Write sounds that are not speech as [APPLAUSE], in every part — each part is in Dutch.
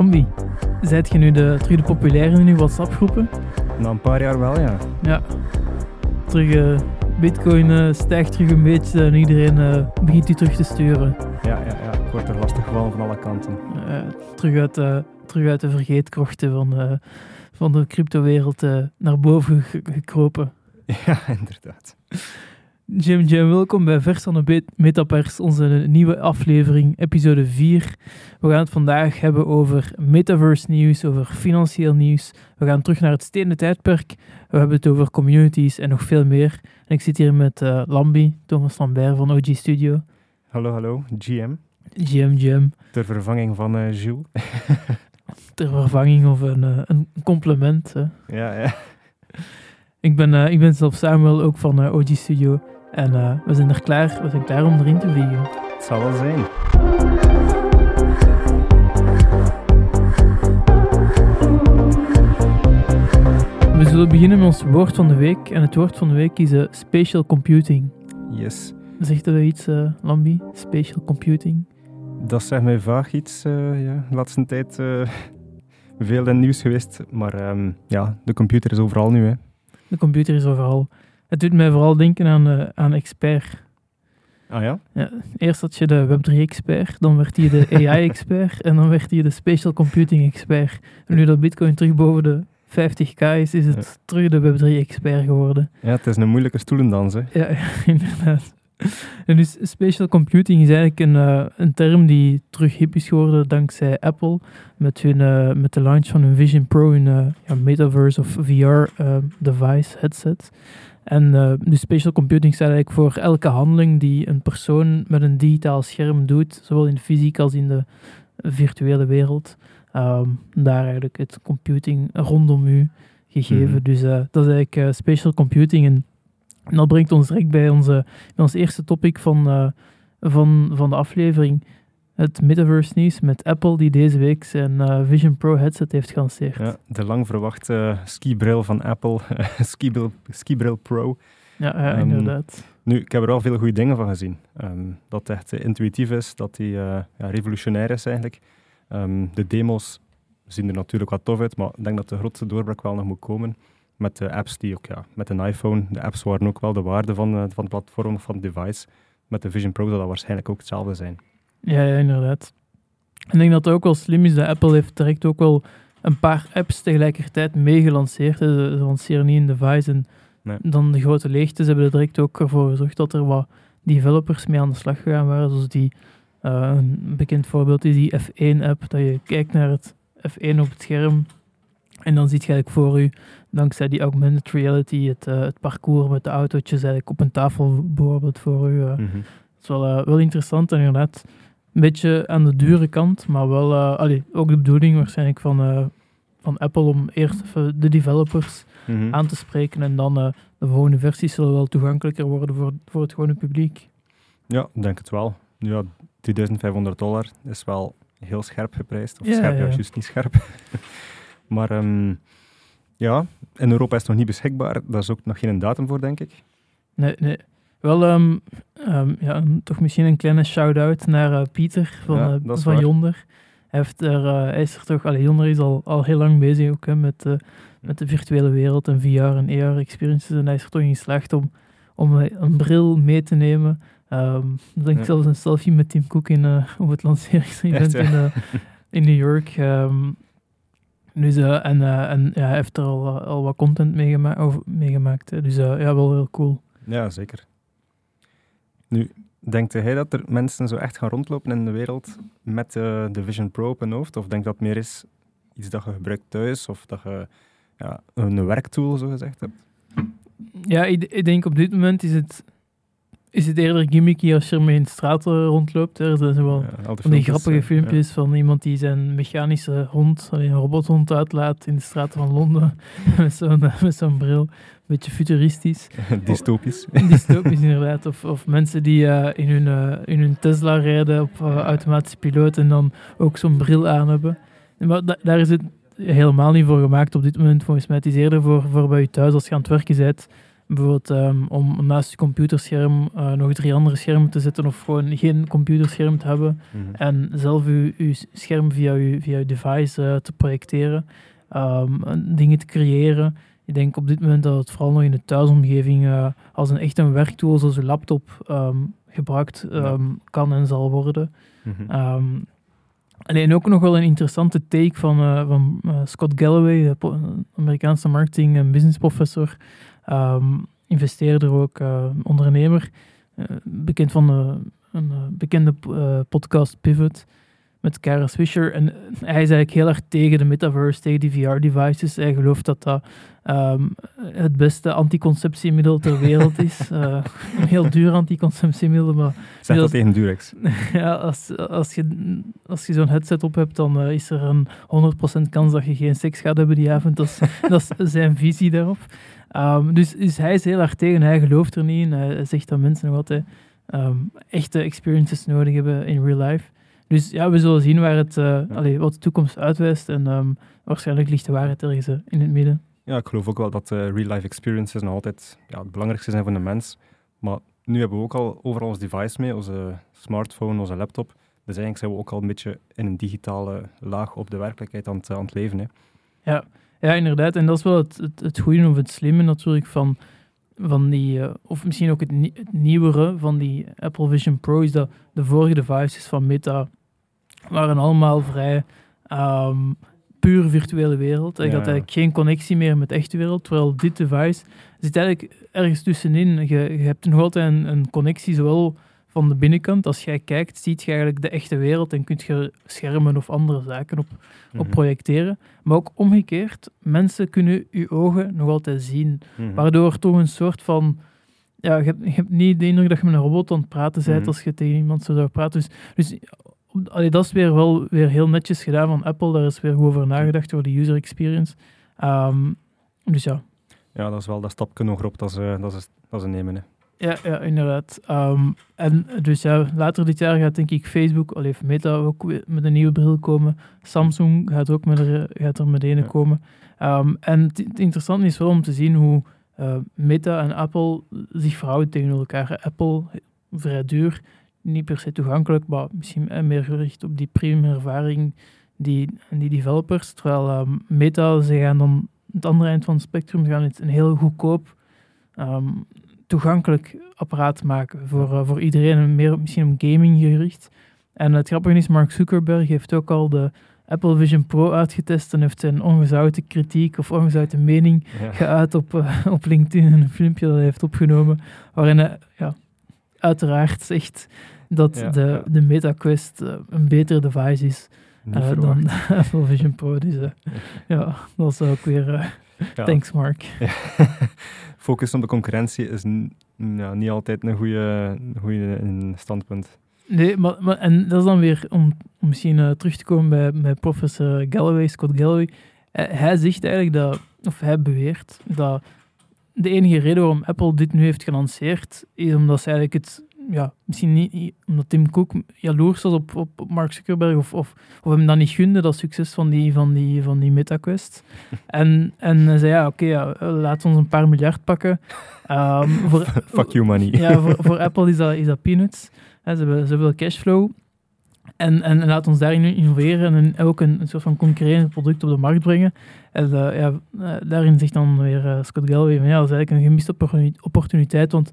Lambi, zijt je nu de, terug de populaire in uw WhatsApp-groepen? Na een paar jaar wel, ja. Ja. Terug, eh, Bitcoin eh, stijgt terug een beetje en iedereen eh, begint u terug te sturen. Ja, ja, ja. Ik word er lastig gevallen van alle kanten. Terug, uit, terug uit de vergeetkrochten van, van de cryptowereld naar boven ge- gekropen. [LAUGHS] Ja, inderdaad. Jim, Jim, welkom bij Vers van de Metapers, onze nieuwe aflevering, episode 4. We gaan het vandaag hebben over metaverse nieuws, over financieel nieuws. We gaan terug naar het stenen tijdperk. We hebben het over communities en nog veel meer. En ik zit hier met eh, Lambi, Thomas Lambert van OG Studio. Hallo, hallo. GM. Jim, Jim, Ter vervanging van eh Jules. [LAUGHS] ter vervanging of een, eh, een compliment. hè. ja, ja. Ik ben, ik ben zelf Samuel, ook van OG Studio. En eh, we zijn er klaar, we zijn klaar om erin te vliegen. Het zal wel zijn. We zullen beginnen met ons woord van de week. En het woord van de week is eh, spatial computing. Yes. Zegt dat iets, eh, Lambi? Spatial computing? Dat zegt mij vaag iets. ja. De laatste tijd veel in nieuws geweest. Maar ehm, ja, de computer is overal nu. Hè. De computer is overal. Het doet mij vooral denken aan, eh, aan expert. Ah ja? Eerst had je de Web3-expert, dan werd hij de [LAUGHS] AI-expert en dan werd hij de spatial computing-expert. En nu dat Bitcoin terug boven de 50k is, is het terug de Web3-expert geworden. Ja, het is een moeilijke stoelendans. Hè. Ja, [LAUGHS] ja, inderdaad. En dus spatial computing is eigenlijk een, eh, een term die terug hip is geworden dankzij Apple met, hun, eh, met de launch van hun Vision Pro, hun ja, metaverse of VR-device headset. En eh dus spatial computing staat eigenlijk voor elke handeling die een persoon met een digitaal scherm doet, zowel in de fysiek als in de virtuele wereld. Ehm, daar eigenlijk het computing rondom u gegeven. Mhm. Dus eh, dat is eigenlijk eh, spatial computing. En en dat brengt ons direct bij, onze, bij ons eerste topic van, van, van de aflevering. Het metaverse nieuws met Apple, die deze week zijn eh, Vision Pro headset heeft gelanceerd. Ja, de lang verwachte skibril van Apple. [LAUGHS] skibril, skibril Pro. Ja, ja, Ehm, inderdaad. Nu, ik heb er wel veel goede dingen van gezien. Ehm, dat het echt eh, intuïtief is, dat die eh, ja, revolutionair is eigenlijk. Ehm, de demos zien er natuurlijk wat tof uit, maar ik denk dat de grootste doorbraak wel nog moet komen met de apps die ook, ja, met een iPhone, de apps waren ook wel de waarde van, eh, van het platform, van het device. Met de Vision Pro zal dat waarschijnlijk ook hetzelfde zijn. Ja, ja, inderdaad. Ik denk dat het ook wel slim is dat Apple heeft direct ook wel een paar apps tegelijkertijd meegelanceerd. Ze, lanceren niet een device en Nee. dan de grote leegtes hebben er direct ook ervoor gezorgd dat er wat developers mee aan de slag gegaan waren. Zoals die, eh, een bekend voorbeeld is die F1-app, dat je kijkt naar het F1 op het scherm en dan ziet je eigenlijk voor u, dankzij die augmented reality, het, eh, het parcours met de autootjes eigenlijk op een tafel bijvoorbeeld voor u. eh. Mhm. Dat is wel, wel interessant en inderdaad een beetje aan de dure kant, maar wel eh, allee, ook de bedoeling waarschijnlijk van, eh, van Apple om eerst even de developers Mhm. aan te spreken en dan eh, de volgende versies zullen wel toegankelijker worden voor, voor het gewone publiek. Ja, ik denk het wel. Ja, 2500 dollar is wel heel scherp geprijsd. Of Ja, scherp, ja, ja. juist niet scherp. [LAUGHS] maar ehm, ja, in Europa is het nog niet beschikbaar. Daar is ook nog geen datum voor, denk ik. Nee, nee. Wel, ehm, ehm, ja, een- toch misschien een kleine shout-out naar eh, Pieter van, Ja, eh, van waar. Yonder. Hij, heeft er, eh, hij is er toch, allee, Yonder is al, al heel lang bezig ook, hè, met, met de virtuele wereld en VR en AR-experiences. En hij is er toch in geslaagd om, om een bril mee te nemen. Ehm ik denk Ja. zelfs een selfie met Tim Cook in, op het lanceringsevent in, in New York. Dus, en en ja, hij heeft er al, al wat content meegema over, meegemaakt. hè. Dus ja, wel heel cool. Ja, zeker. Nu, denkt hij dat er mensen zo echt gaan rondlopen in de wereld met eh, de Vision Pro op hun hoofd? Of denkt dat meer is iets dat je gebruikt thuis? Of dat je ja, een werktool, zo gezegd hebt? Ja, ik denk op dit moment is het, is het eerder gimmicky als je ermee in de straat eh, rondloopt. Er zijn zo wel Ja, van die grappige filmpjes van iemand die zijn mechanische hond, een robothond uitlaat in de straten van Londen [LAUGHS] met zo'n eh, met zo'n bril. Een beetje futuristisch. [LAUGHS] Dystopisch. Dystopisch [LAUGHS] inderdaad. Of, of mensen die eh, in, hun, in hun Tesla rijden op automatische piloot en dan ook zo'n bril aan hebben. Maar da- daar is het helemaal niet voor gemaakt op dit moment volgens mij. Het is eerder voor, voor bij je thuis als je aan het werken bent Bijvoorbeeld um, om naast je computerscherm uh, nog drie andere schermen te zetten of gewoon geen computerscherm te hebben Mhm. en zelf je, je scherm via je, via je device uh, te projecteren, um, dingen te creëren. Ik denk op dit moment dat het vooral nog in de thuisomgeving uh, als een echt een werktool zoals een laptop um, gebruikt Ja. kan en zal worden. Um, alleen ook nog wel een interessante take van, uh, van uh, Scott Galloway, de Amerikaanse marketing- en business professor, um, investeerder ook, uh, ondernemer, uh, bekend van een bekende podcast Pivot met Kara Swisher. En hij is eigenlijk heel erg tegen de metaverse, tegen die VR-devices. Hij gelooft dat dat um, het beste anticonceptiemiddel ter wereld is. Uh, [LAUGHS] een heel duur anticonceptiemiddel, maar... Zeg dat tegen Durex. [LAUGHS] ja, als, als je, als je zo'n headset op hebt, dan uh, is er een 100% kans dat je geen seks gaat hebben die avond. Dat is, dat is zijn visie daarop. Um, dus, dus hij is heel erg tegen, hij gelooft er niet in. Hij zegt dat mensen nog altijd um, echte experiences nodig hebben in real life. Dus ja, we zullen zien waar het, uh, ja. allee, wat de toekomst uitwijst. En um, waarschijnlijk ligt de waarheid ergens uh, in het midden. Ja, ik geloof ook wel dat uh, real-life experiences nog altijd ja, het belangrijkste zijn voor de mens. Maar nu hebben we ook al overal ons device mee, onze smartphone, onze laptop. Dus eigenlijk zijn we ook al een beetje in een digitale laag op de werkelijkheid aan het, aan het leven. Hè. Ja. Ja, inderdaad. En dat is wel het, het, het goede of het slimme natuurlijk van, van die, uh, of misschien ook het, het, nieuwere van die Apple Vision Pro, is dat de vorige devices van Meta waren allemaal vrij um, puur virtuele wereld. Je ja, had eigenlijk geen connectie meer met de echte wereld, terwijl dit device zit eigenlijk ergens tussenin. Je, je hebt nog altijd een, een, connectie, zowel van de binnenkant, als jij kijkt, ziet je eigenlijk de echte wereld en kunt je schermen of andere zaken op, op projecteren. Maar ook omgekeerd, mensen kunnen je ogen nog altijd zien, Mhm. waardoor toch een soort van... Ja, je hebt, je hebt niet de indruk dat je met een robot aan het praten bent Mhm. mm -hmm. als je tegen iemand zo zou praten. Dus, dus Allee, dat is weer wel weer heel netjes gedaan van Apple. Daar is weer goed over nagedacht over de user experience. Um, dus ja. Ja, dat is wel dat stapje nog op dat ze, dat ze, dat ze nemen. Hè. Ja, ja, inderdaad. Um, en dus ja, later dit jaar gaat denk ik Facebook, al even Meta ook met een nieuwe bril komen. Samsung gaat ook met er, gaat er meteen ja. komen. Um, en het, interessante is wel om te zien hoe uh, Meta en Apple zich verhouden tegen elkaar. Apple, vrij duur, niet per se toegankelijk, maar misschien meer gericht op die premium ervaring die, en die developers. Terwijl um, Meta, ze gaan dan het andere eind van het spectrum, ze gaan het een heel goedkoop, um, toegankelijk apparaat maken voor, uh, voor iedereen, en meer misschien om gaming gericht. En het grappige is, Mark Zuckerberg heeft ook al de Apple Vision Pro uitgetest en heeft zijn ongezouten kritiek of ongezouten mening Ja. geuit op, uh, op LinkedIn, een filmpje dat hij heeft opgenomen, waarin hij ja, uiteraard zegt dat Ja, de, ja. de MetaQuest uh, een betere device is uh, dan de [LAUGHS] Apple Vision Pro. Dus uh, [LAUGHS] ja, dat is ook weer... Ja. Thanks, Mark. [LAUGHS] Focus op de concurrentie is ja, niet altijd een goede, goede standpunt. Nee, maar, maar en dat is dan weer om, om misschien uh, terug te komen bij, bij professor Galloway, Scott Galloway. Uh, hij zegt eigenlijk dat, of hij beweert dat de enige reden waarom Apple dit nu heeft gelanceerd, is omdat ze eigenlijk het, ja, misschien niet, omdat Tim Cook jaloers was op, op, op Mark Zuckerberg of, of, of hem dan niet gunde, dat succes van die, van die, van die MetaQuest. [LAUGHS] en, en zei, ja, oké, okay, ja, laat ons een paar miljard pakken. Um, [LAUGHS] voor, Fuck you money. [LAUGHS] ja, voor, voor Apple is dat, is dat peanuts. He, ze, hebben, ze hebben cashflow. En, en, en laat ons daarin innoveren en ook een, een soort van concurrerend product op de markt brengen. En uh, ja, uh, daarin zegt dan weer uh, Scott Galloway van ja, dat is eigenlijk een gemiste opportuniteit, want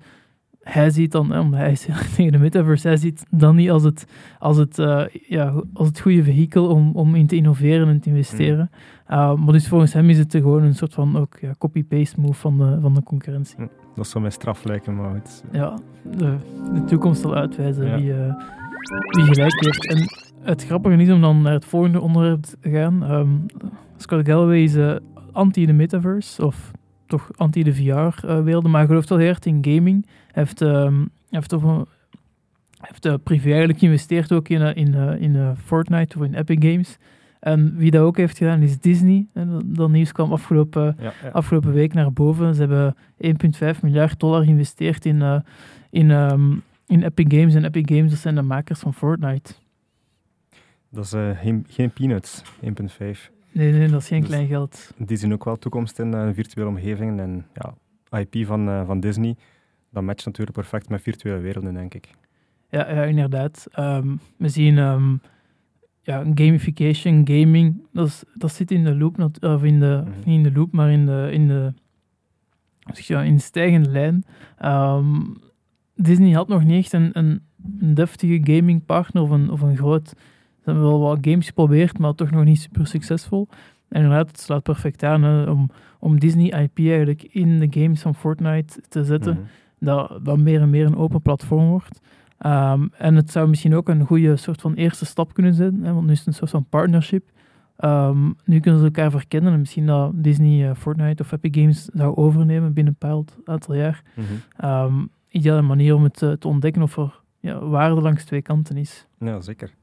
hij ziet dan, eh, omdat hij is [LAUGHS] tegen de metaverse, hij ziet dat niet als het, als het, uh, ja, als het goede vehikel om, om in te innoveren en te investeren. Mm. maar dus volgens hem is het gewoon een soort van ook ja, copy-paste move van de, van de concurrentie. Mm. Dat zou mij straf lijken, maar het... Ja, de, de toekomst zal uitwijzen ja. wie, uh, wie gelijk heeft. En het grappige is om dan naar het volgende onderwerp te gaan. Um, Scott Galloway is anti de metaverse, of toch anti de VR-wereld, uh, maar hij gelooft wel heel erg in gaming. Heeft, um, heeft, over, heeft uh, privé eigenlijk geïnvesteerd ook in, in, in Fortnite of in Epic Games. En wie dat ook heeft gedaan is Disney. En dat nieuws kwam afgelopen, ja, ja. afgelopen week naar boven. Ze hebben 1,5 miljard dollar geïnvesteerd in, uh, in, um, in Epic Games. En Epic Games dat zijn de makers van Fortnite. Dat is uh, geen, geen peanuts, 1,5. Nee, nee, dat is geen dus klein geld. Die zien ook wel toekomst in uh, virtuele omgevingen. En ja, IP van, van Disney, dat matcht natuurlijk perfect met virtuele werelden, denk ik. Ja, ja inderdaad. Um, we zien um, ja, gamification, gaming, dat, is, dat zit in de loop, of in de, mm -hmm. in de loop, maar in de, in de, ja, in de stijgende lijn. Um, Disney had nog niet echt een, een, een deftige gamingpartner of een, of een groot... Ze hebben wel wat games geprobeerd, maar toch nog niet super succesvol. En inderdaad, het slaat perfect aan hè, om, om Disney IP eigenlijk in de games van Fortnite te zetten. Mm -hmm. Dat, dat meer en meer een open platform wordt. Um, en het zou misschien ook een goede soort van eerste stap kunnen zijn, hè, want nu is het een soort van partnership. Um, nu kunnen ze elkaar verkennen en misschien dat Disney uh, Fortnite of Epic Games zou overnemen binnen een bepaald aantal jaar. Mm -hmm. um, ideale manier om het uh, te ontdekken of er ja, waarde langs twee kanten is. Ja, zeker.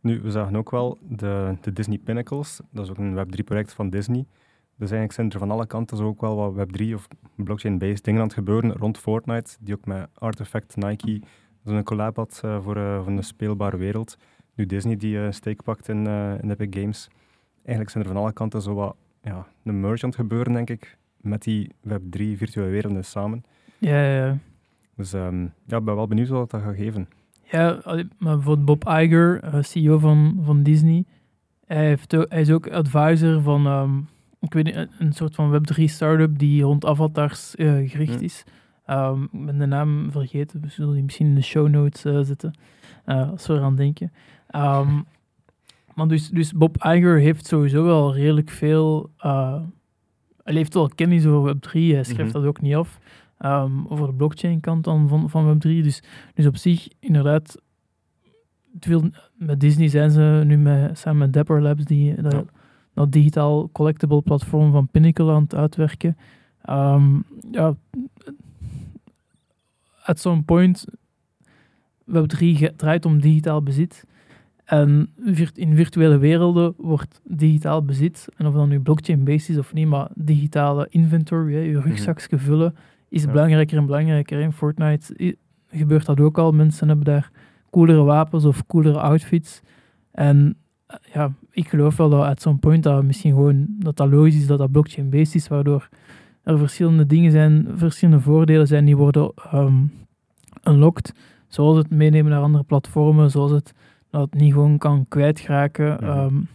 Nu, we zagen ook wel de, de Disney Pinnacles, dat is ook een Web3-project van Disney. Dus eigenlijk zijn er van alle kanten zo ook wel wat Web3 of blockchain-based dingen aan het gebeuren rond Fortnite, die ook met Artifact, Nike zo'n collab had uh, voor, uh, voor een speelbare wereld. Nu Disney die uh, steek pakt in, in Epic Games. Eigenlijk zijn er van alle kanten zo wat ja, een merge aan het gebeuren, denk ik, met die Web3 virtuele werelden samen. Ja, ja, ja. Dus um, ja, ik ben wel benieuwd wat dat gaat geven. Ja, maar bijvoorbeeld Bob Iger, CEO van, van Disney, hij, heeft hij is ook advisor van um, ik weet niet, een soort van Web3 startup die rond avatars gericht mm. is. Um, ik ben de naam vergeten, we zullen die misschien in de show notes uh, zetten, uh, als we eraan denken. Um, [LAUGHS] maar dus, dus Bob Iger heeft sowieso wel redelijk veel, hij heeft wel kennis over Web3, hij schrijft -hmm. dat ook niet af, um, over de blockchain kant dan van, van Web3. Dus, dus op zich, inderdaad, veel, met Disney zijn ze nu met, samen met Dapper Labs, die, dat, ja. Dat digitaal collectible platform van Pinnacle aan het uitwerken. ja, at some point, Web3 draait om digitaal bezit. En in virtuele werelden wordt digitaal bezit, en of dat nu blockchain-based is of niet, maar digitale inventory, hè, je rugzakje vullen, is ja. belangrijker en belangrijker. In Fortnite gebeurt dat ook al. Mensen hebben daar coolere wapens of coolere outfits. En ja, ik geloof wel dat at some point dat misschien gewoon dat dat logisch is dat dat blockchain-based is, waardoor er verschillende dingen zijn, verschillende voordelen zijn die worden um, unlocked. Zoals het meenemen naar andere platformen, zoals het dat het niet gewoon kan kwijtraken. Ja. Um,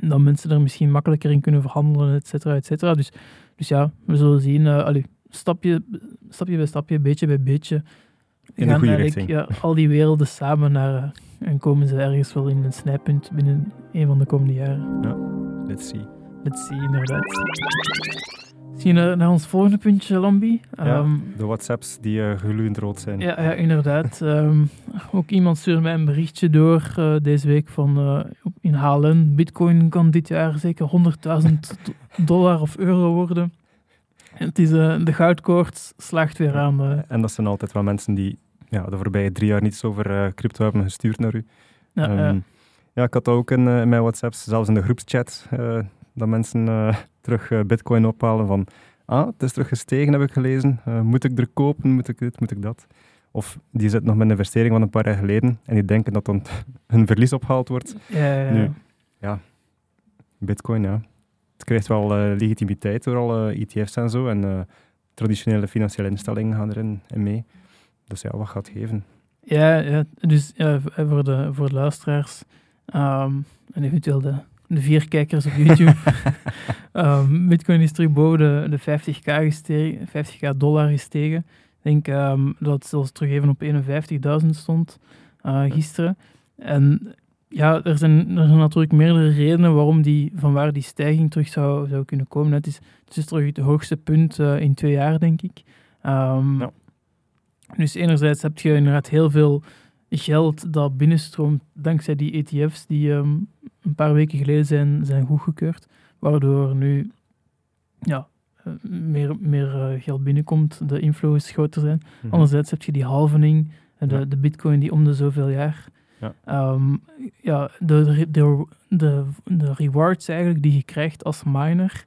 dat mensen er misschien makkelijker in kunnen verhandelen, et cetera, et cetera. Dus, dus ja, we zullen zien. Uh, allee, stapje, stapje bij stapje, beetje bij beetje. In de goede richting. Ja, al die werelden samen naar, uh, en komen ze ergens wel in een snijpunt binnen een van de komende jaren. Ja, let's see. Let's see, inderdaad. Zien we naar ons volgende puntje, Lambi. Ja, um, de WhatsApps die uh, gloeiend rood zijn. Ja, ja inderdaad. um, ook iemand stuurde mij een berichtje door uh, deze week van uh, in HLN. Bitcoin kan dit jaar zeker 100.000 dollar of euro worden. Het is, de goudkoorts slaagt weer aan. En dat zijn altijd wel mensen die ja, de voorbije drie jaar niets over crypto hebben gestuurd naar u. Ja, um, ja. ik had dat ook in, in mijn WhatsApps, zelfs in de groepschat, dat mensen terug bitcoin ophalen van ah, het is terug gestegen, heb ik gelezen. Moet ik er kopen? Moet ik dit? Moet ik dat? Of die zitten nog met een investering van een paar jaar geleden en die denken dat dan [LAUGHS] hun verlies opgehaald wordt. Ja, ja, ja. Nu, ja, bitcoin, ja. Het krijgt wel uh, legitimiteit door alle ETF's en zo. En traditionele financiële instellingen gaan erin in mee. Dus ja, wat gaat geven? Ja, ja dus ja, voor, de, voor de luisteraars um, en eventueel de de vier kijkers op YouTube. um, [LAUGHS] Bitcoin is terug boven de, de 50k, gestegen, 50k dollar gestegen. Ik denk um, dat het zelfs terug even op 51.000 stond uh, gisteren. En ja, er zijn, er zijn natuurlijk meerdere redenen waarom die, van waar die stijging terug zou, zou kunnen komen. Het is, het is terug het hoogste punt uh, in twee jaar, denk ik. Um, ja. Dus enerzijds heb je inderdaad heel veel geld dat binnenstroomt dankzij die ETF's die um, een paar weken geleden zijn, zijn goedgekeurd, waardoor nu ja, eh, meer, meer uh, geld binnenkomt, de inflow is groter zijn. Mm-hmm. Anderzijds heb je die halvening, de, ja. de bitcoin die om de zoveel jaar. Ja. Um, ja, de, de, de, de rewards eigenlijk die je krijgt als miner,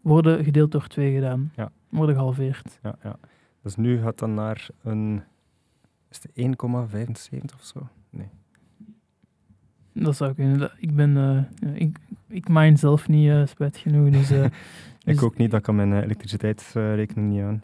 worden gedeeld door twee gedaan. Ja. Worden gehalveerd. Ja, ja. Dus nu gaat dan naar een is het 1,75 of zo? Nee. Dat zou kunnen. Ik ben... Uh, ik, ik mine zelf niet uh, spijt genoeg, dus... Uh, [LAUGHS] Ik Dus- ook niet, dat kan mijn eh, elektriciteitsrekening niet aan.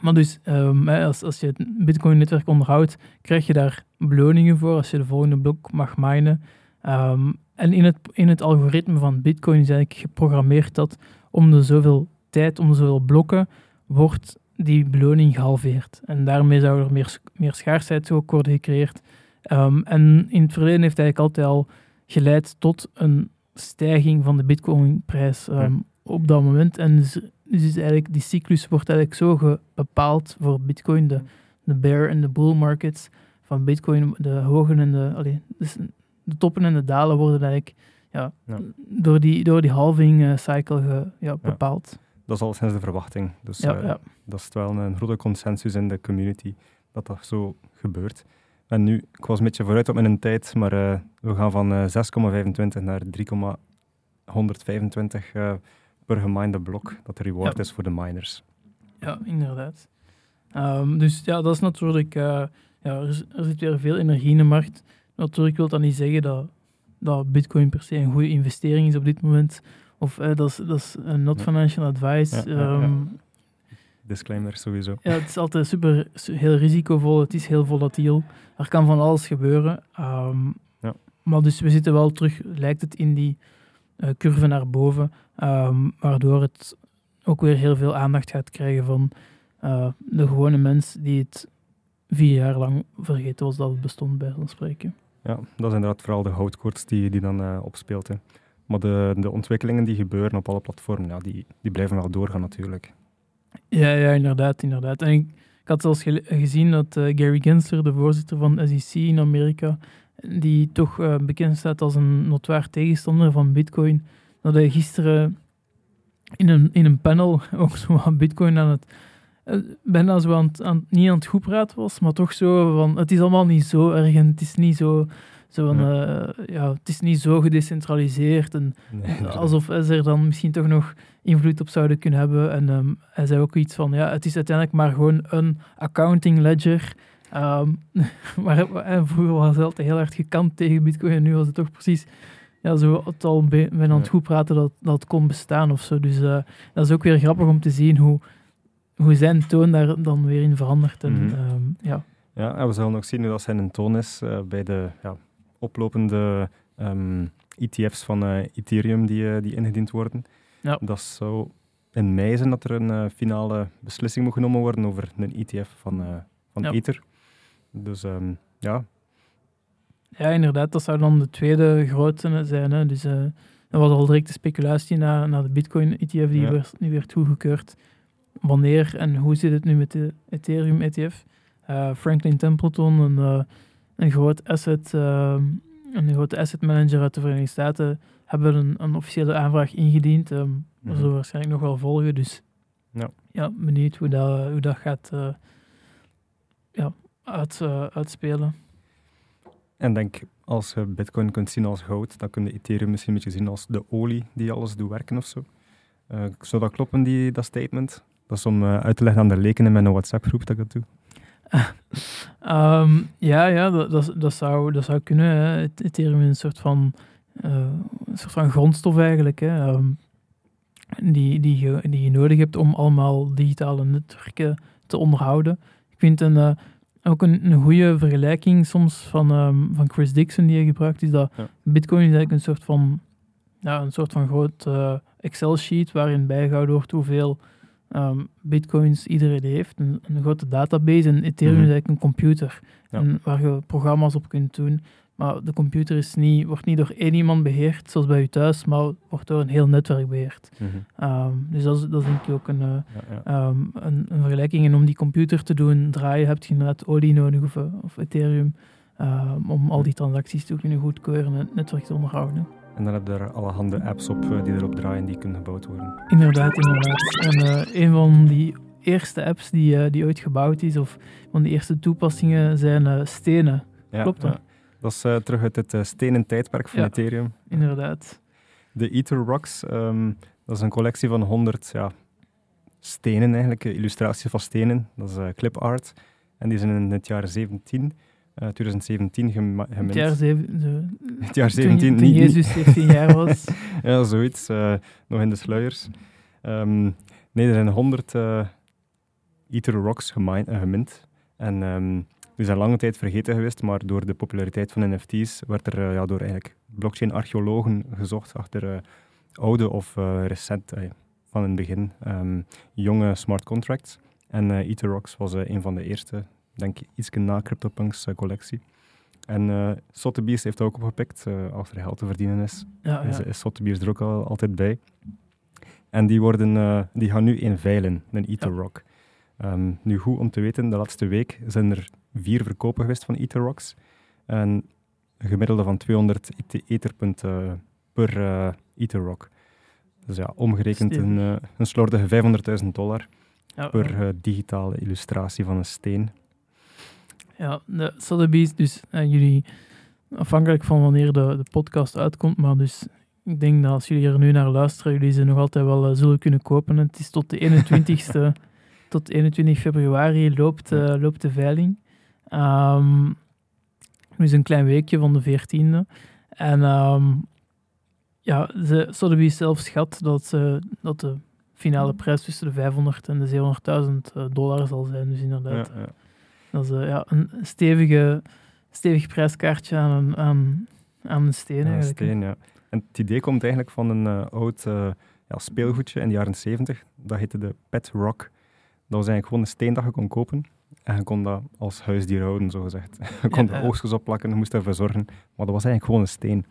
Maar dus, ehm, als, als je het Bitcoin-netwerk onderhoudt, krijg je daar beloningen voor als je de volgende blok mag minen. Ehm, en in het, in het algoritme van Bitcoin is eigenlijk geprogrammeerd dat om de zoveel tijd, om de zoveel blokken, wordt die beloning gehalveerd. En daarmee zou er meer, meer schaarsheid ook worden gecreëerd. Ehm, en in het verleden heeft eigenlijk altijd al geleid tot een stijging van de Bitcoin-prijs Ja. op dat moment. En dus, dus is eigenlijk, die cyclus wordt eigenlijk zo bepaald voor Bitcoin, de, de bear en de bull markets van Bitcoin, de hoge en de, allee, dus de toppen en de dalen worden eigenlijk ja, Ja. door die, door die halving eh, cycle ge- ja, bepaald. Dat is al sinds de verwachting. Dus Ja, eh, dat is wel een grote consensus in de community dat dat zo gebeurt. En nu, ik was een beetje vooruit op mijn tijd, maar eh, we gaan van eh, 6,25 naar 3,125 eh, per geminde blok, dat de reward Ja. is voor de miners. Ja, inderdaad. Ehm, dus ja, dat is natuurlijk... eh, ja, er, is- er zit weer veel energie in de markt. Natuurlijk wil dat niet zeggen dat, dat bitcoin per se een goede investering is op dit moment. Of eh, dat, is, dat is een not financial advice. Ehm, Disclaimer sowieso. Ja, het is altijd super, su- heel risicovol. Het is heel volatiel. Er kan van alles gebeuren. Ehm, Ja. Maar dus we zitten wel terug, lijkt het, in die curve naar boven. ehm, waardoor het ook weer heel veel aandacht gaat krijgen van eh, de gewone mens die het vier jaar lang vergeten was dat het bestond, bij zo'n spreken. Ja, dat is inderdaad vooral de houtkoorts die, die dan eh, opspeelt. Hè. Maar de, de ontwikkelingen die gebeuren op alle platformen, ja, die, die blijven wel doorgaan natuurlijk. Ja, ja, inderdaad, inderdaad. En ik, ik had zelfs gezien dat eh, Gary Gensler, de voorzitter van SEC in Amerika, die toch eh, bekend staat als een notwaar tegenstander van Bitcoin, dat hij gisteren in een, in een panel [LAUGHS] ook zo aan Bitcoin aan het, eh, bijna zo aan het, aan, niet aan het goed praten was, maar toch zo van, het is allemaal niet zo erg en het is niet zo, zo van, eh, ja, het is niet zo gedecentraliseerd en Nee, alsof ze er dan misschien toch nog invloed op zouden kunnen hebben. En ehm, hij zei ook iets van, ja, het is uiteindelijk maar gewoon een accounting ledger. Ehm, [LAUGHS] maar en vroeger was het altijd heel hard gekant tegen bitcoin en nu was het toch precies ja, zo het al bijna aan het goed praten dat, dat het kon bestaan of zo. Dus eh, dat is ook weer grappig om te zien hoe, hoe zijn toon daar dan weer in verandert. En, Mhm. ehm, ja. Ja, en we zullen nog zien hoe dat zijn toon is eh, bij de ja, oplopende ehm, ETF's van eh, Ethereum die, eh, die ingediend worden. Ja. Dat zou in mei zijn dat er een eh, finale beslissing moet genomen worden over een ETF van, eh, van Ja. Ether. Dus ehm, ja, Ja, inderdaad, dat zou dan de tweede grote zijn. Hè. Dus eh er was al direct de speculatie naar, naar de Bitcoin-ETF, die, Ja. werd, die werd goedgekeurd. Wanneer en hoe zit het nu met de Ethereum-ETF? Eh, Franklin Templeton, een, eh, een, groot asset, eh, een grote asset manager uit de Verenigde Staten, hebben een, een officiële aanvraag ingediend. Ehm Dat zullen we waarschijnlijk nog wel volgen. Dus Ja. ja benieuwd hoe dat, hoe dat gaat ja, uit, eh, uitspelen. En denk, als je Bitcoin kunt zien als goud, dan kun je Ethereum misschien een beetje zien als de olie die alles doet werken of zo. Eh, zou dat kloppen, die, dat statement? Dat is om eh, uit te leggen aan de leken in mijn WhatsApp-groep dat ik dat doe. [LAUGHS] Ehm, ja, ja dat, dat, dat, zou, dat zou kunnen. Hè. Het Ethereum is een soort van, een soort van grondstof eigenlijk. Hè. Ehm, die, die, je, die je nodig hebt om allemaal digitale netwerken te onderhouden. Ik vind een, ook een, een goede vergelijking soms van, ehm, van Chris Dixon die hij gebruikt, is dat Ja. Bitcoin is eigenlijk een soort van, ja, een soort van groot eh, Excel-sheet waarin bijgehouden wordt hoeveel ehm, bitcoins iedereen heeft. Een, een grote database. En Ethereum Mhm. is eigenlijk een computer Ja. en waar je programma's op kunt doen. Maar de computer is niet, wordt niet door één iemand beheerd, zoals bij je thuis, maar wordt door een heel netwerk beheerd. Mhm. Ehm, dus dat is, dat is denk ik ook een, eh, Ja, ja. ehm, een, een vergelijking. En om die computer te doen draaien, heb je inderdaad olie nodig of, eh, of Ethereum. ehm, om al die transacties te kunnen goedkeuren en het netwerk te onderhouden. En dan heb je er allerhande apps op eh, die erop draaien, die kunnen gebouwd worden. Inderdaad, inderdaad. En een van die eerste apps die, die ooit gebouwd is, of van die eerste toepassingen, zijn stenen. Ja, Klopt dat? Dat is eh, terug uit het eh, stenen tijdperk van Ja. Ethereum. Inderdaad. De Ether Rocks, ehm, dat is een collectie van 100 ja, stenen eigenlijk, eh, illustraties van stenen. Dat is eh, clip art. En die zijn in het jaar 17, eh, 2017 gema- Het gemint. jaar, zeven, de- [LAUGHS] Het jaar toen, 17, toen niet- Jezus 17 jaar was. [LAUGHS] Ja, zoiets. nog in de sluiers. Ehm, nee, er zijn 100 uh, Ether Rocks uh, gemint. En um, die zijn lange tijd vergeten geweest, maar door de populariteit van NFT's werd er uh, ja, door eigenlijk blockchain-archeologen gezocht achter oude of recent, van het begin, um, jonge smart contracts. En uh, was een van de eerste, denk ik, iets na CryptoPunks collectie. En uh, Sotheby's heeft ook opgepikt, uh, als er geld te verdienen is. Ja, ja. Is, is Sotheby's er ook al, altijd bij. En die, worden, uh, die gaan nu inveilen, een Ether Rock. Um, nu goed om te weten, de laatste week zijn er vier verkopen geweest van Ether Rocks. En een gemiddelde van 200 etherpunten per uh, Ether Rock. Dus ja, omgerekend een, uh, een slordige 500.000 dollar ja, per digitale illustratie van een steen. Ja, de Sotheby's, dus jullie, afhankelijk van wanneer de, de podcast uitkomt, maar dus ik denk dat als jullie er nu naar luisteren, jullie ze nog altijd wel uh, zullen kunnen kopen. Het is tot de 21ste, [LAUGHS] tot 21 februari loopt, uh, loopt de veiling. Um, nu is een klein weekje van de 14e. En um, ja, ze, Sotheby's zelf schat dat, ze, dat de finale prijs tussen de 500 en de 700.000 uh, dollar zal zijn. Dus inderdaad, ja, ja. dat is uh, ja, een stevige, stevig prijskaartje aan, aan, aan een steen. Eigenlijk. Steen, ja. En het idee komt eigenlijk van een uh, oud uh, ja, speelgoedje in de jaren 70. Dat heette de Pet Rock. Dat was eigenlijk gewoon een steen dat je kon kopen. En je kon dat als huisdier houden, zogezegd. [LAUGHS] je kon de oogstjes opplakken, je moest ervoor zorgen. Maar dat was eigenlijk gewoon een steen.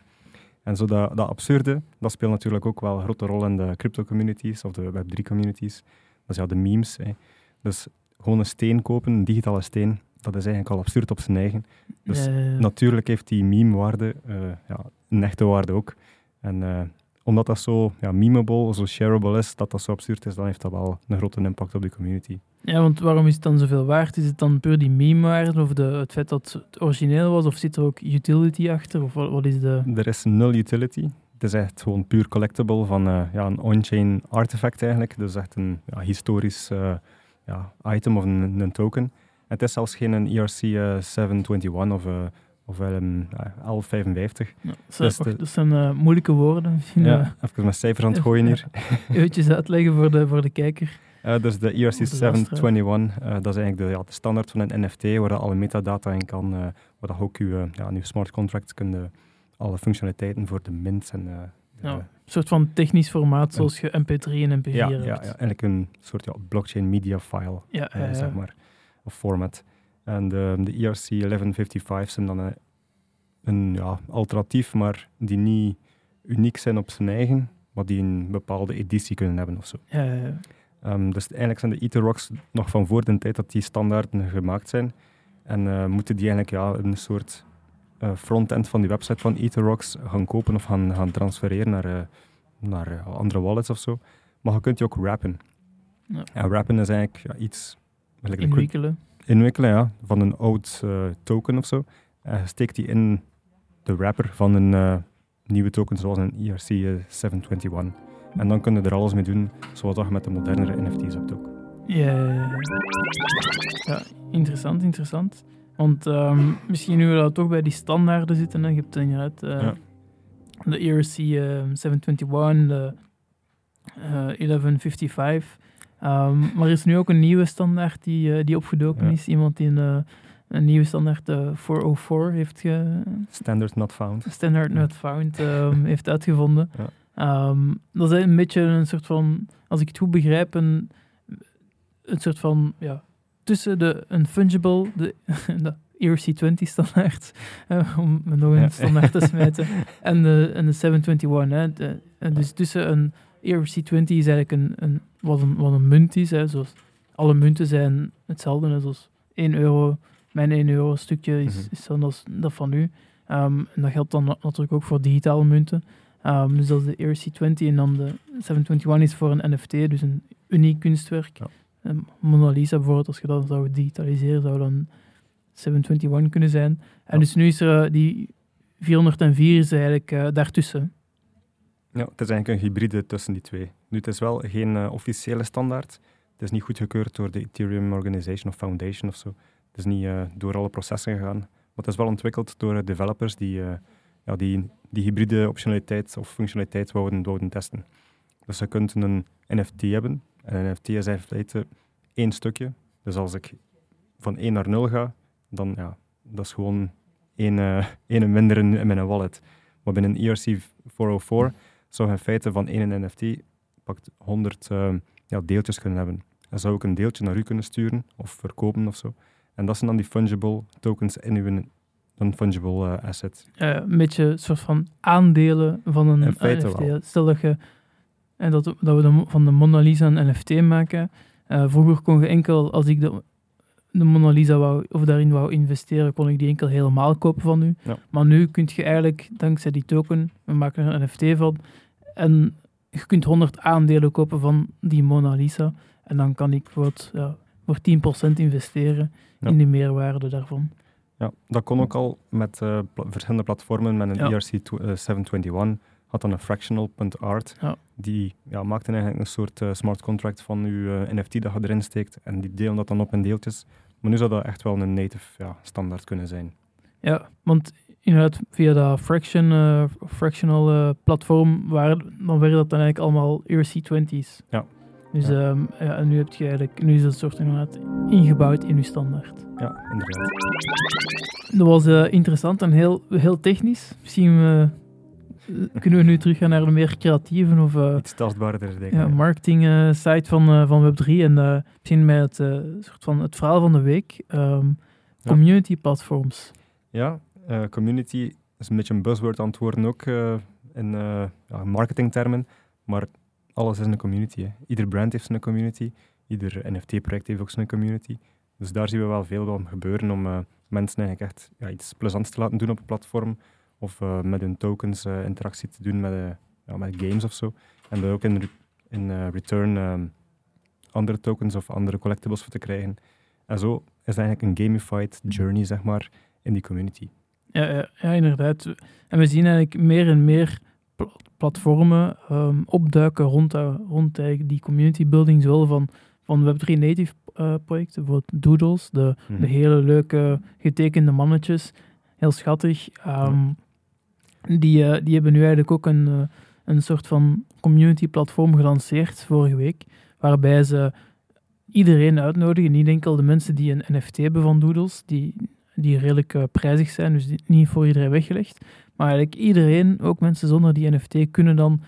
En zo dat, dat absurde, dat speelt natuurlijk ook wel een grote rol in de crypto-communities of de Web3-communities. Dat is ja de memes. Hè. Dus gewoon een steen kopen, een digitale steen, dat is eigenlijk al absurd op zijn eigen. Dus natuurlijk heeft die meme-waarde uh, ja, een echte waarde ook. En uh, omdat dat zo ja, memeable, zo shareable is, dat dat zo absurd is, dan heeft dat wel een grote impact op de community. Ja, want waarom is het dan zoveel waard? Is het dan puur die meme-waarde of de, het feit dat het origineel was? Of zit er ook utility achter? Of wat, wat is de... Er is nul utility. Het is echt gewoon puur collectible van uh, ja, een on-chain artefact eigenlijk. Dus echt een ja, historisch uh, ja, item of een, een, token. Het is zelfs geen ERC 721 of of um, 1155. Ja, dus dat zijn uh, moeilijke woorden. Misschien, ja, uh, even met cijfers aan het gooien hier. [LAUGHS] Eventjes uitleggen voor de, voor de kijker. Uh, dus de ERC 721, dat is eigenlijk de, ja, de standaard van een NFT, waar alle metadata in kan, waar je ook je, ja, je smart contracts kunt, alle functionaliteiten voor de mint en ja, een soort van technisch formaat zoals je MP3 en MP4 ja, hebt. Ja, ja, eigenlijk een soort ja, blockchain media file, ja, zeg maar, of format. En de, de ERC 1155 zijn dan een, een ja, alternatief, maar die niet uniek zijn op zijn eigen, maar die een bepaalde editie kunnen hebben of zo. Ja. Um, dus eigenlijk zijn de Etherrocks nog van voor de tijd dat die standaarden gemaakt zijn. En uh, moeten die eigenlijk ja, een soort uh, frontend van die website van Etherrocks gaan kopen of gaan, gaan transfereren naar, uh, naar andere wallets of zo. Maar je kunt die ook wrappen. Ja. En wrappen is eigenlijk ja, iets... Inwikkelen inwikkelen ja, van een oud token of zo. Uh, steekt die in de wrapper van een nieuwe token zoals een ERC 721. En dan kun je er alles mee doen, zoals dat je met de modernere NFT's hebt ook. Ja, ja interessant, interessant. Want um, misschien nu we dat toch bij die standaarden zitten, hè. je hebt inderdaad ja. de ERC 721, de 1155. Um, maar er is nu ook een nieuwe standaard die, uh, die opgedoken is. Iemand die een, uh, een nieuwe standaard uh, 404 heeft ge... Standard not found. Standard not found um, heeft uitgevonden. Ja. Um, dat is een beetje een soort van, als ik het goed begrijp, een, een soort van, ja, tussen de, een fungible, de, [LAUGHS] de ERC20 standaard, uh, [LAUGHS] om nog een standaard te smijten, [LAUGHS] en de, en de 721. Hè. De, dus tussen een ERC20 is eigenlijk een, een, wat, een, wat een munt is. Hè, zoals alle munten zijn hetzelfde. Hè, zoals 1 euro, mijn 1 euro stukje is, mm -hmm. is dan als dat van u. Um, en dat geldt dan natuurlijk ook voor digitale munten. Um, dus dat is de ERC20 en dan de 721 is voor een NFT, dus een uniek kunstwerk. Ja. Um, Mona Lisa bijvoorbeeld, als je dat zou digitaliseren, zou dan 721 kunnen zijn. En ja. dus nu is er uh, die 404 is eigenlijk uh, daartussen. Ja, het is eigenlijk een hybride tussen die twee. Nu, het is wel geen uh, officiële standaard. Het is niet goedgekeurd door de Ethereum Organization of Foundation of zo. Het is niet door alle processen gegaan. Maar het is wel ontwikkeld door developers die, ja, die die hybride optionaliteit of functionaliteit wouden, wouden testen. Dus je kunt een NFT hebben. En een NFT is in feite één stukje. Dus als ik van 1 naar 0 ga, dan ja, dat is gewoon één, uh, minder in, mijn wallet. Maar binnen ERC 404 zou je in feite van één NFT pakt 100 uh, ja, deeltjes kunnen hebben. Dan zou ik een deeltje naar u kunnen sturen of verkopen of zo. En dat zijn dan die fungible tokens in uw non-fungible uh, asset. Uh, een beetje een soort van aandelen van een NFT. Stel dat je en dat, dat we de, van de Mona Lisa een NFT maken. Uh, vroeger kon je enkel, als ik de, de Mona Lisa wou, of daarin wou investeren, kon ik die enkel helemaal kopen van u. Ja. Maar nu kun je eigenlijk, dankzij die token, we maken er een NFT van, en je kunt 100 aandelen kopen van die Mona Lisa. En dan kan ik bijvoorbeeld ja, voor 10% investeren Ja. in de meerwaarde daarvan. Ja, dat kon ook al met eh, pla- verschillende platformen. Met een Ja. ERC tw- eh, 721 had dan een fractional.art. Ja. Die ja, maakte eigenlijk een soort eh, smart contract van je eh, NFT dat je erin steekt. En die delen dat dan op in deeltjes. Maar nu zou dat echt wel een native ja, standaard kunnen zijn. Ja, want inderdaad, via dat fraction, fractional platform, waren, dan werden dat dan eigenlijk allemaal ERC20's. Ja. Dus Ja. ehm, ja, nu heb je eigenlijk, nu is dat soort inderdaad ingebouwd in je standaard. Ja, inderdaad. Dat was eh, interessant en heel, heel technisch. Misschien eh, kunnen we nu teruggaan naar de meer creatieve of eh, Iets tastbaarder, denk ik. ja, marketing site van, van Web3. En misschien met het, soort van het verhaal van de week. ehm. Community platforms. Ja, community is een beetje een buzzword aan het worden ook in marketingtermen. Maar alles is een community. Hè. Ieder brand heeft zijn community. Ieder NFT-project heeft ook zijn community. Dus daar zien we wel veel van gebeuren om eh, mensen eigenlijk echt ja, iets plezants te laten doen op een platform. Of eh, met hun tokens eh, interactie te doen met, ja, met games of zo. En daar ook in, re- in return ehm, andere tokens of andere collectibles voor te krijgen. En zo is eigenlijk een gamified journey, zeg maar, in die community. Ja, ja, ja, inderdaad. En we zien eigenlijk meer en meer platformen ehm, opduiken rond, dat- rond die community building, zowel van, van Web3 native eh, projecten, bijvoorbeeld Doodles, de, Mhm. de hele leuke getekende mannetjes, heel schattig. Ehm, die, eh, die hebben nu eigenlijk ook een, eh, een soort van community platform gelanceerd vorige week, waarbij ze iedereen uitnodigen, niet enkel de mensen die een NFT hebben van Doodles, die, die redelijk eh, prijzig zijn, dus die, niet voor iedereen weggelegd, maar eigenlijk iedereen, ook mensen zonder die NFT, kunnen dan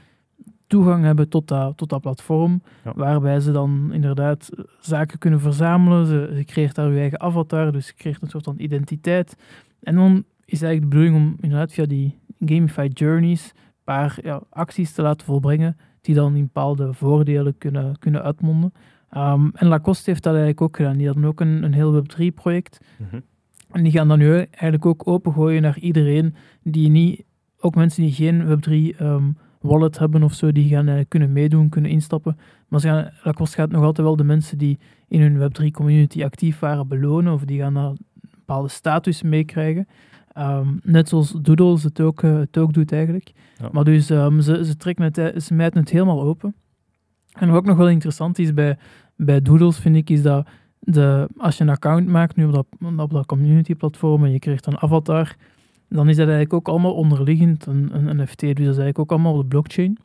toegang hebben tot dat, tot dat platform, Ja. waarbij ze dan inderdaad eh, zaken kunnen verzamelen. Ze, ze creëert daar je eigen avatar, dus je creëert een soort van identiteit. En dan is eigenlijk de bedoeling om inderdaad via die gamified journeys een paar ja, acties te laten volbrengen, die dan in bepaalde voordelen kunnen, kunnen uitmonden. Ehm, en Lacoste heeft dat eigenlijk ook gedaan. Die hadden ook een, een heel Web3-project. Mhm. En die gaan dan nu eigenlijk ook opengooien naar iedereen die niet, ook mensen die geen Web3 ehm, wallet hebben of zo, die gaan eigenlijk kunnen meedoen, kunnen instappen. Maar ze gaan, Lacoste gaat nog altijd wel de mensen die in hun Web3 community actief waren belonen, of die gaan daar een bepaalde status meekrijgen. Ehm, net zoals Doodles het ook, eh, het ook doet eigenlijk. Ja. Maar dus ehm, ze, ze, trekken het, eh, ze mijten het helemaal open. En wat ook nog wel interessant is bij, bij Doodles, vind ik, is dat de, als je een account maakt nu op dat, op dat community platform en je krijgt een avatar, dan is dat eigenlijk ook allemaal onderliggend een, een NFT. Dus dat is eigenlijk ook allemaal op de blockchain.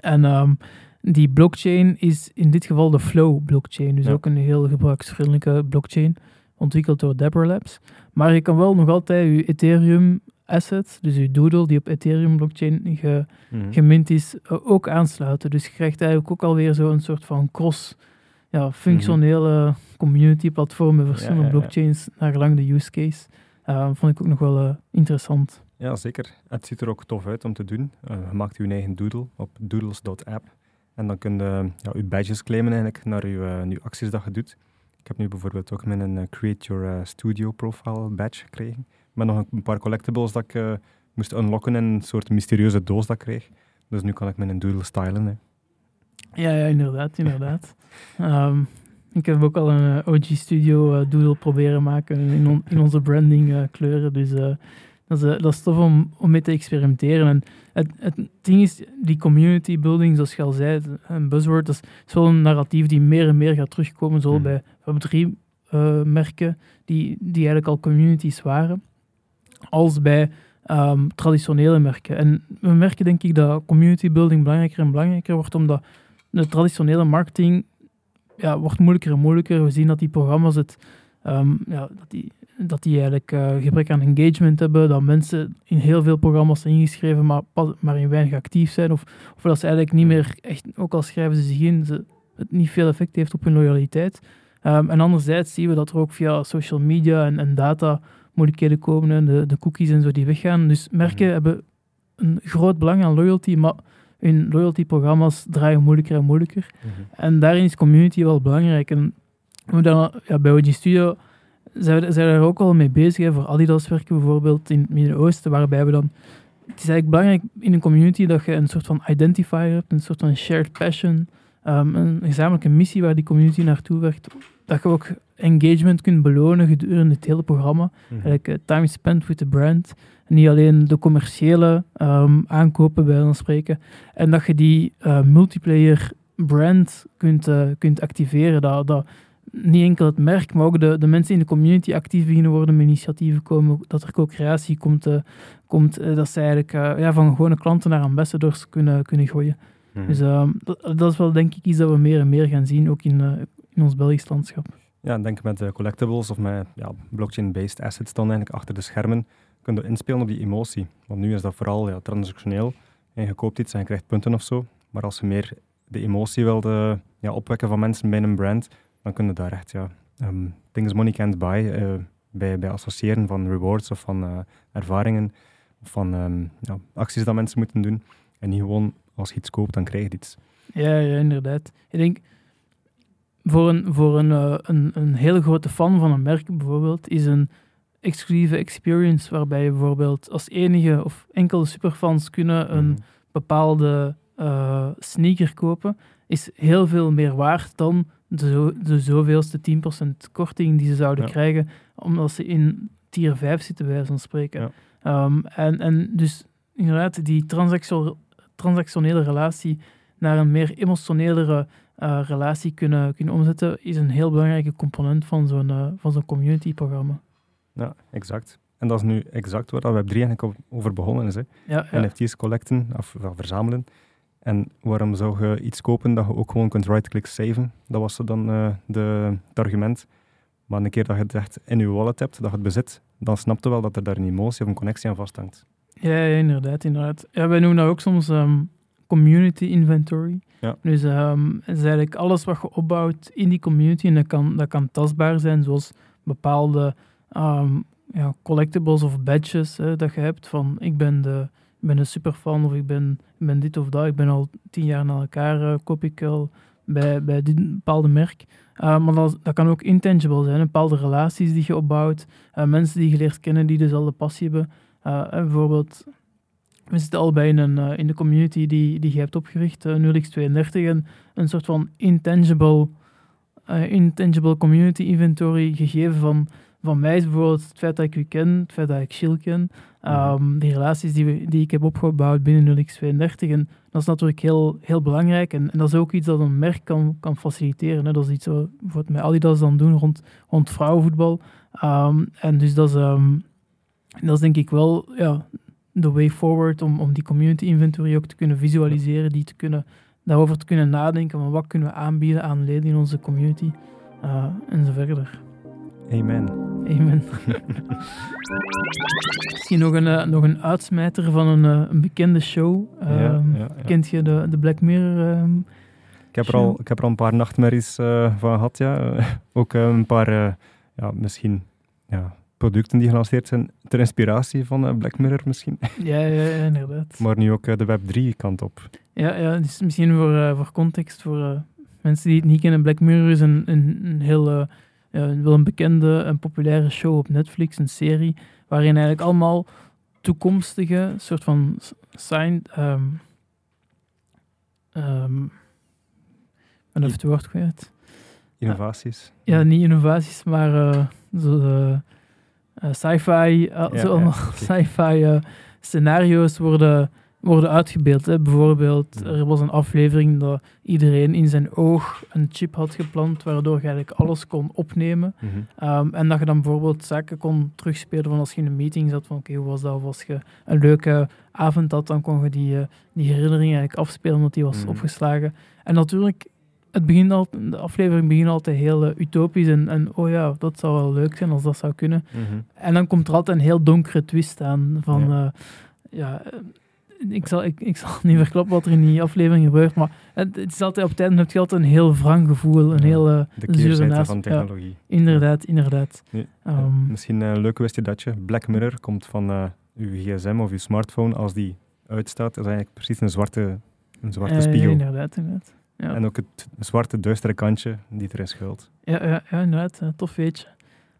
En ehm, die blockchain is in dit geval de Flow blockchain. Dus Ja. ook een heel gebruiksvriendelijke blockchain, ontwikkeld door Dapper Labs. Maar je kan wel nog altijd je Ethereum asset, dus je Doodle die op Ethereum blockchain ge, Mhm. gemint is, ook aansluiten. Dus je krijgt eigenlijk ook alweer zo'n soort van cross, ja, functionele community platform met verschillende ja, ja. blockchains naar gelang de use case. Eh, vond ik ook nog wel eh, interessant. Ja, zeker. Het ziet er ook tof uit om te doen. Eh, je maakt je eigen doodle op doodles.app. En dan kun je ja, je badges claimen eigenlijk naar je, je acties dat je doet. Ik heb nu bijvoorbeeld ook mijn Create Your Studio Profile badge gekregen. Met nog een paar collectibles dat ik moest unlocken in een soort mysterieuze doos dat ik kreeg. Dus nu kan ik mijn doodle stylen. Hè. Ja, ja inderdaad, inderdaad. Ehm, ik heb ook al een eh, OG Studio eh, doodle proberen maken in, on- in onze branding eh, kleuren. Dus dat, is, dat is tof om, om mee te experimenteren. En het, het ding is, die community building, zoals je al zei, een buzzword, dat is, is wel een narratief die meer en meer gaat terugkomen, zowel Mhm. bij Web3 eh, merken die, die eigenlijk al communities waren, als bij ehm, traditionele merken. En we merken denk ik dat community building belangrijker en belangrijker wordt, omdat de traditionele marketing ja, wordt moeilijker en moeilijker. We zien dat die programma's het, ehm, ja, dat die, dat die eigenlijk uh, gebrek aan engagement hebben, dat mensen in heel veel programma's zijn ingeschreven, maar, maar in weinig actief zijn, of, of dat ze eigenlijk niet meer echt, ook al schrijven ze zich in, ze, het niet veel effect heeft op hun loyaliteit. Um, en anderzijds zien we dat er ook via social media en, en data moeilijkheden komen, de, de cookies en zo die weggaan. Dus merken mhm. hebben een groot belang aan loyalty, maar hun loyalty-programma's draaien moeilijker en moeilijker. Mhm. En daarin is community wel belangrijk. En we dan, ja, bij OG Studio zijn we, zijn we ook al mee bezig. Hè, voor Adidas werken bijvoorbeeld in het Midden-Oosten, waarbij we dan... Het is eigenlijk belangrijk in een community dat je een soort van identifier hebt, een soort van shared passion, um, een gezamenlijke missie waar die community naartoe werkt. Dat je ook engagement kunt belonen gedurende het hele programma. Mm Eigenlijk time spent with the brand. Niet alleen de commerciële um, aankopen bij ons spreken. En dat je die uh, multiplayer brand kunt, uh, kunt activeren. Dat, dat niet enkel het merk, maar ook de, de mensen in de community actief beginnen worden met initiatieven komen. Dat er co-creatie komt. Uh, komt dat ze eigenlijk ja, van gewone klanten naar ambassadors kunnen, kunnen gooien. Mhm. Dus ehm, dat, dat, is wel denk ik iets dat we meer en meer gaan zien, ook in, in ons Belgisch landschap. Ja, denk met de collectibles of met ja, blockchain-based assets dan eigenlijk achter de schermen kun je inspelen op die emotie. Want nu is dat vooral ja, transactioneel. En je koopt iets en je krijgt punten of zo. Maar als je meer de emotie wilde ja, opwekken van mensen bij een brand, dan kun je daar echt ja, um, things money can't buy uh, bij, bij associëren van rewards of van uh, ervaringen of van um, ja, acties dat mensen moeten doen. En niet gewoon als je iets koopt, dan krijg je iets. Ja, ja inderdaad. Ik denk voor een, voor een, uh, een, een hele grote fan van een merk bijvoorbeeld, is een exclusieve experience waarbij je bijvoorbeeld als enige of enkele superfans kunnen een mhm. bepaalde uh, sneaker kopen, is heel veel meer waard dan de, zo, de zoveelste 10% korting die ze zouden krijgen, omdat ze in tier 5 zitten, bij van spreken. Um, en, en dus inderdaad, die transactionele relatie naar een meer emotionelere uh, relatie kunnen, kunnen omzetten, is een heel belangrijke component van zo'n uh, van zo'n community-programma. Ja, exact. En dat is nu exact waar Web3 eigenlijk over begonnen is. Hè. Ja, ja. NFT's collecten, of, verzamelen. En waarom zou je iets kopen dat je ook gewoon kunt right-click saven? Dat was dan uh, de, het argument. Maar een keer dat je het echt in je wallet hebt, dat je het bezit, dan snapte wel dat er daar een emotie of een connectie aan vasthangt. Ja, ja inderdaad, inderdaad. Ja, wij noemen dat ook soms um, community inventory. Ja. Dus um, is eigenlijk alles wat je opbouwt in die community, en dat kan, dat kan tastbaar zijn, zoals bepaalde um, ja, collectibles of badges hè, dat je hebt van ik ben de ik ben een superfan of ik ben, ben dit of dat. Ik ben al tien jaar na elkaar, uh, bij, bij dit bepaalde merk. Uh, maar dat, dat kan ook intangible zijn, bepaalde relaties die je opbouwt, uh, mensen die je leert kennen die dezelfde passie hebben. bijvoorbeeld, we zitten allebei in, een, in de community die, die je hebt opgericht, uh, 0x32, en een soort van intangible, intangible community inventory gegeven van van mij is bijvoorbeeld het feit dat ik u ken, het feit dat ik Chill ken, um, die relaties die, we, die ik heb opgebouwd binnen 0x32. En dat is natuurlijk heel, heel belangrijk. En, en dat is ook iets dat een merk kan, kan faciliteren. Hè. Dat is iets wat bijvoorbeeld met Adidas dan doen rond, rond vrouwenvoetbal. Um, en dus dat is, um, dat is denk ik wel ja, de way forward om, om die community inventory ook te kunnen visualiseren, die te kunnen, daarover te kunnen nadenken van wat kunnen we aanbieden aan leden in onze community uh, en zo verder. Amen. Amen. [LAUGHS] Misschien nog een, uh, nog een uitsmijter van een, uh, een bekende show. Uh, ja, ehm, ja, Kent je de, de Black Mirror ehm, ik, heb er al, ik heb er al een paar nachtmerries eh, van gehad, ja. [LAUGHS] ook een paar, ja, misschien, ja, producten die gelanceerd zijn ter inspiratie van Black Mirror misschien. [LAUGHS] ja, ja, inderdaad. Maar nu ook de Web3 kant op. Ja, ja dus misschien voor, voor context, voor mensen die het niet kennen, Black Mirror is een, een, een heel wel een bekende en populaire show op Netflix, een serie, waarin eigenlijk allemaal toekomstige soort van sign. Um, um, even het woord kwijt. Innovaties? ja, niet innovaties, maar uh, zo de uh, sci-fi, uh, ja, zo ja, okay. [LAUGHS] sci-fi scenario's worden worden uitgebeeld. Hè. Bijvoorbeeld, er was een aflevering dat iedereen in zijn oog een chip had geplant, waardoor je eigenlijk alles kon opnemen. Mhm. Ehm, en dat je dan bijvoorbeeld zaken kon terugspelen van als je in een meeting zat, van oké, hoe was dat? Of als je een leuke avond had, dan kon je die, eh, die herinnering eigenlijk afspelen omdat die was Mhm. opgeslagen. En natuurlijk, het begint al, de aflevering begint altijd heel eh, utopisch en, en oh ja, dat zou wel leuk zijn als dat zou kunnen. Mhm. En dan komt er altijd een heel donkere twist aan van, ja eh, ik, zal, ik, ik zal [LAUGHS] niet verklappen wat er in die aflevering gebeurt, maar het, het is altijd op het einde heb je altijd een heel wrang gevoel, een Ja, heel eh, De keerzijde van Ja, technologie. inderdaad, inderdaad. Nee, Ehm, Misschien een leuk wist je dat je. Black Mirror komt van eh uw gsm of uw smartphone. Als die uitstaat, is eigenlijk precies een zwarte, een zwarte eh, spiegel. inderdaad, inderdaad. Ja. En ook het zwarte, duistere kantje die erin schuilt. Ja, ja, ja inderdaad. eh, tof weetje.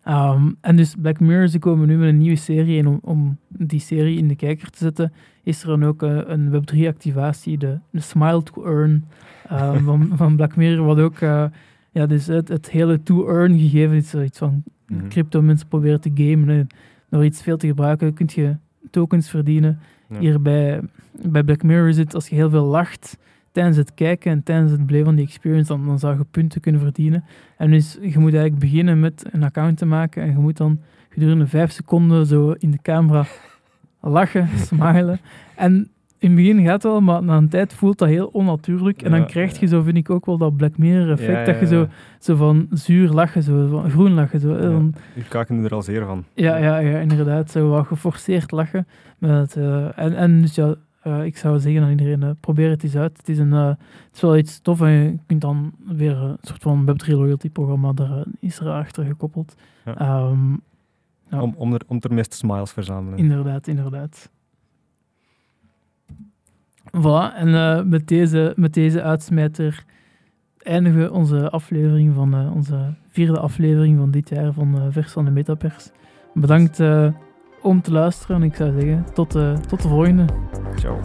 Ehm, en dus Black Mirror, ze komen nu met een nieuwe serie. En om, om die serie in de kijker te zetten, is er dan ook eh, een Web3-activatie, de, de Smile to Earn ehm, [LAUGHS] van, van Black Mirror. Wat ook, eh, ja, dus het, het hele to earn gegeven is zoiets van Mhm. crypto mensen proberen te gamen. hè. Door iets veel te gebruiken kun je tokens verdienen. Ja. Hier bij, bij Black Mirror is het als je heel veel lacht tijdens het kijken en tijdens het beleven van die experience, dan, dan zou je punten kunnen verdienen. En dus je moet eigenlijk beginnen met een account te maken en je moet dan gedurende vijf seconden zo in de camera lachen, [LAUGHS] smilen. En in het begin gaat het wel, maar na een tijd voelt dat heel onnatuurlijk. En Ja, dan krijg je ja. zo, vind ik ook wel dat Black Mirror effect, Ja, dat je zo, zo van zuur lachen, zo van groen lachen. Zo. Dan- Uw kaken er al zeer van. ja, ja, ja, inderdaad. Zo wat geforceerd lachen. Met, eh, en, en dus ja, eh, ik zou zeggen aan iedereen, eh, probeer het eens uit. Het is, een, eh, het is wel iets tof en je kunt dan weer een soort van Web3 loyalty programma, daar is er achter gekoppeld. Ja. Ehm, Ja. Om, om, er, om er meest smiles verzamelen. inderdaad, inderdaad. Voilà, en met, deze, met deze uitsmijter eindigen we onze aflevering van onze vierde aflevering van dit jaar van Vers van de Metapers. Bedankt om te luisteren en ik zou zeggen tot, eh, tot de volgende. Ciao.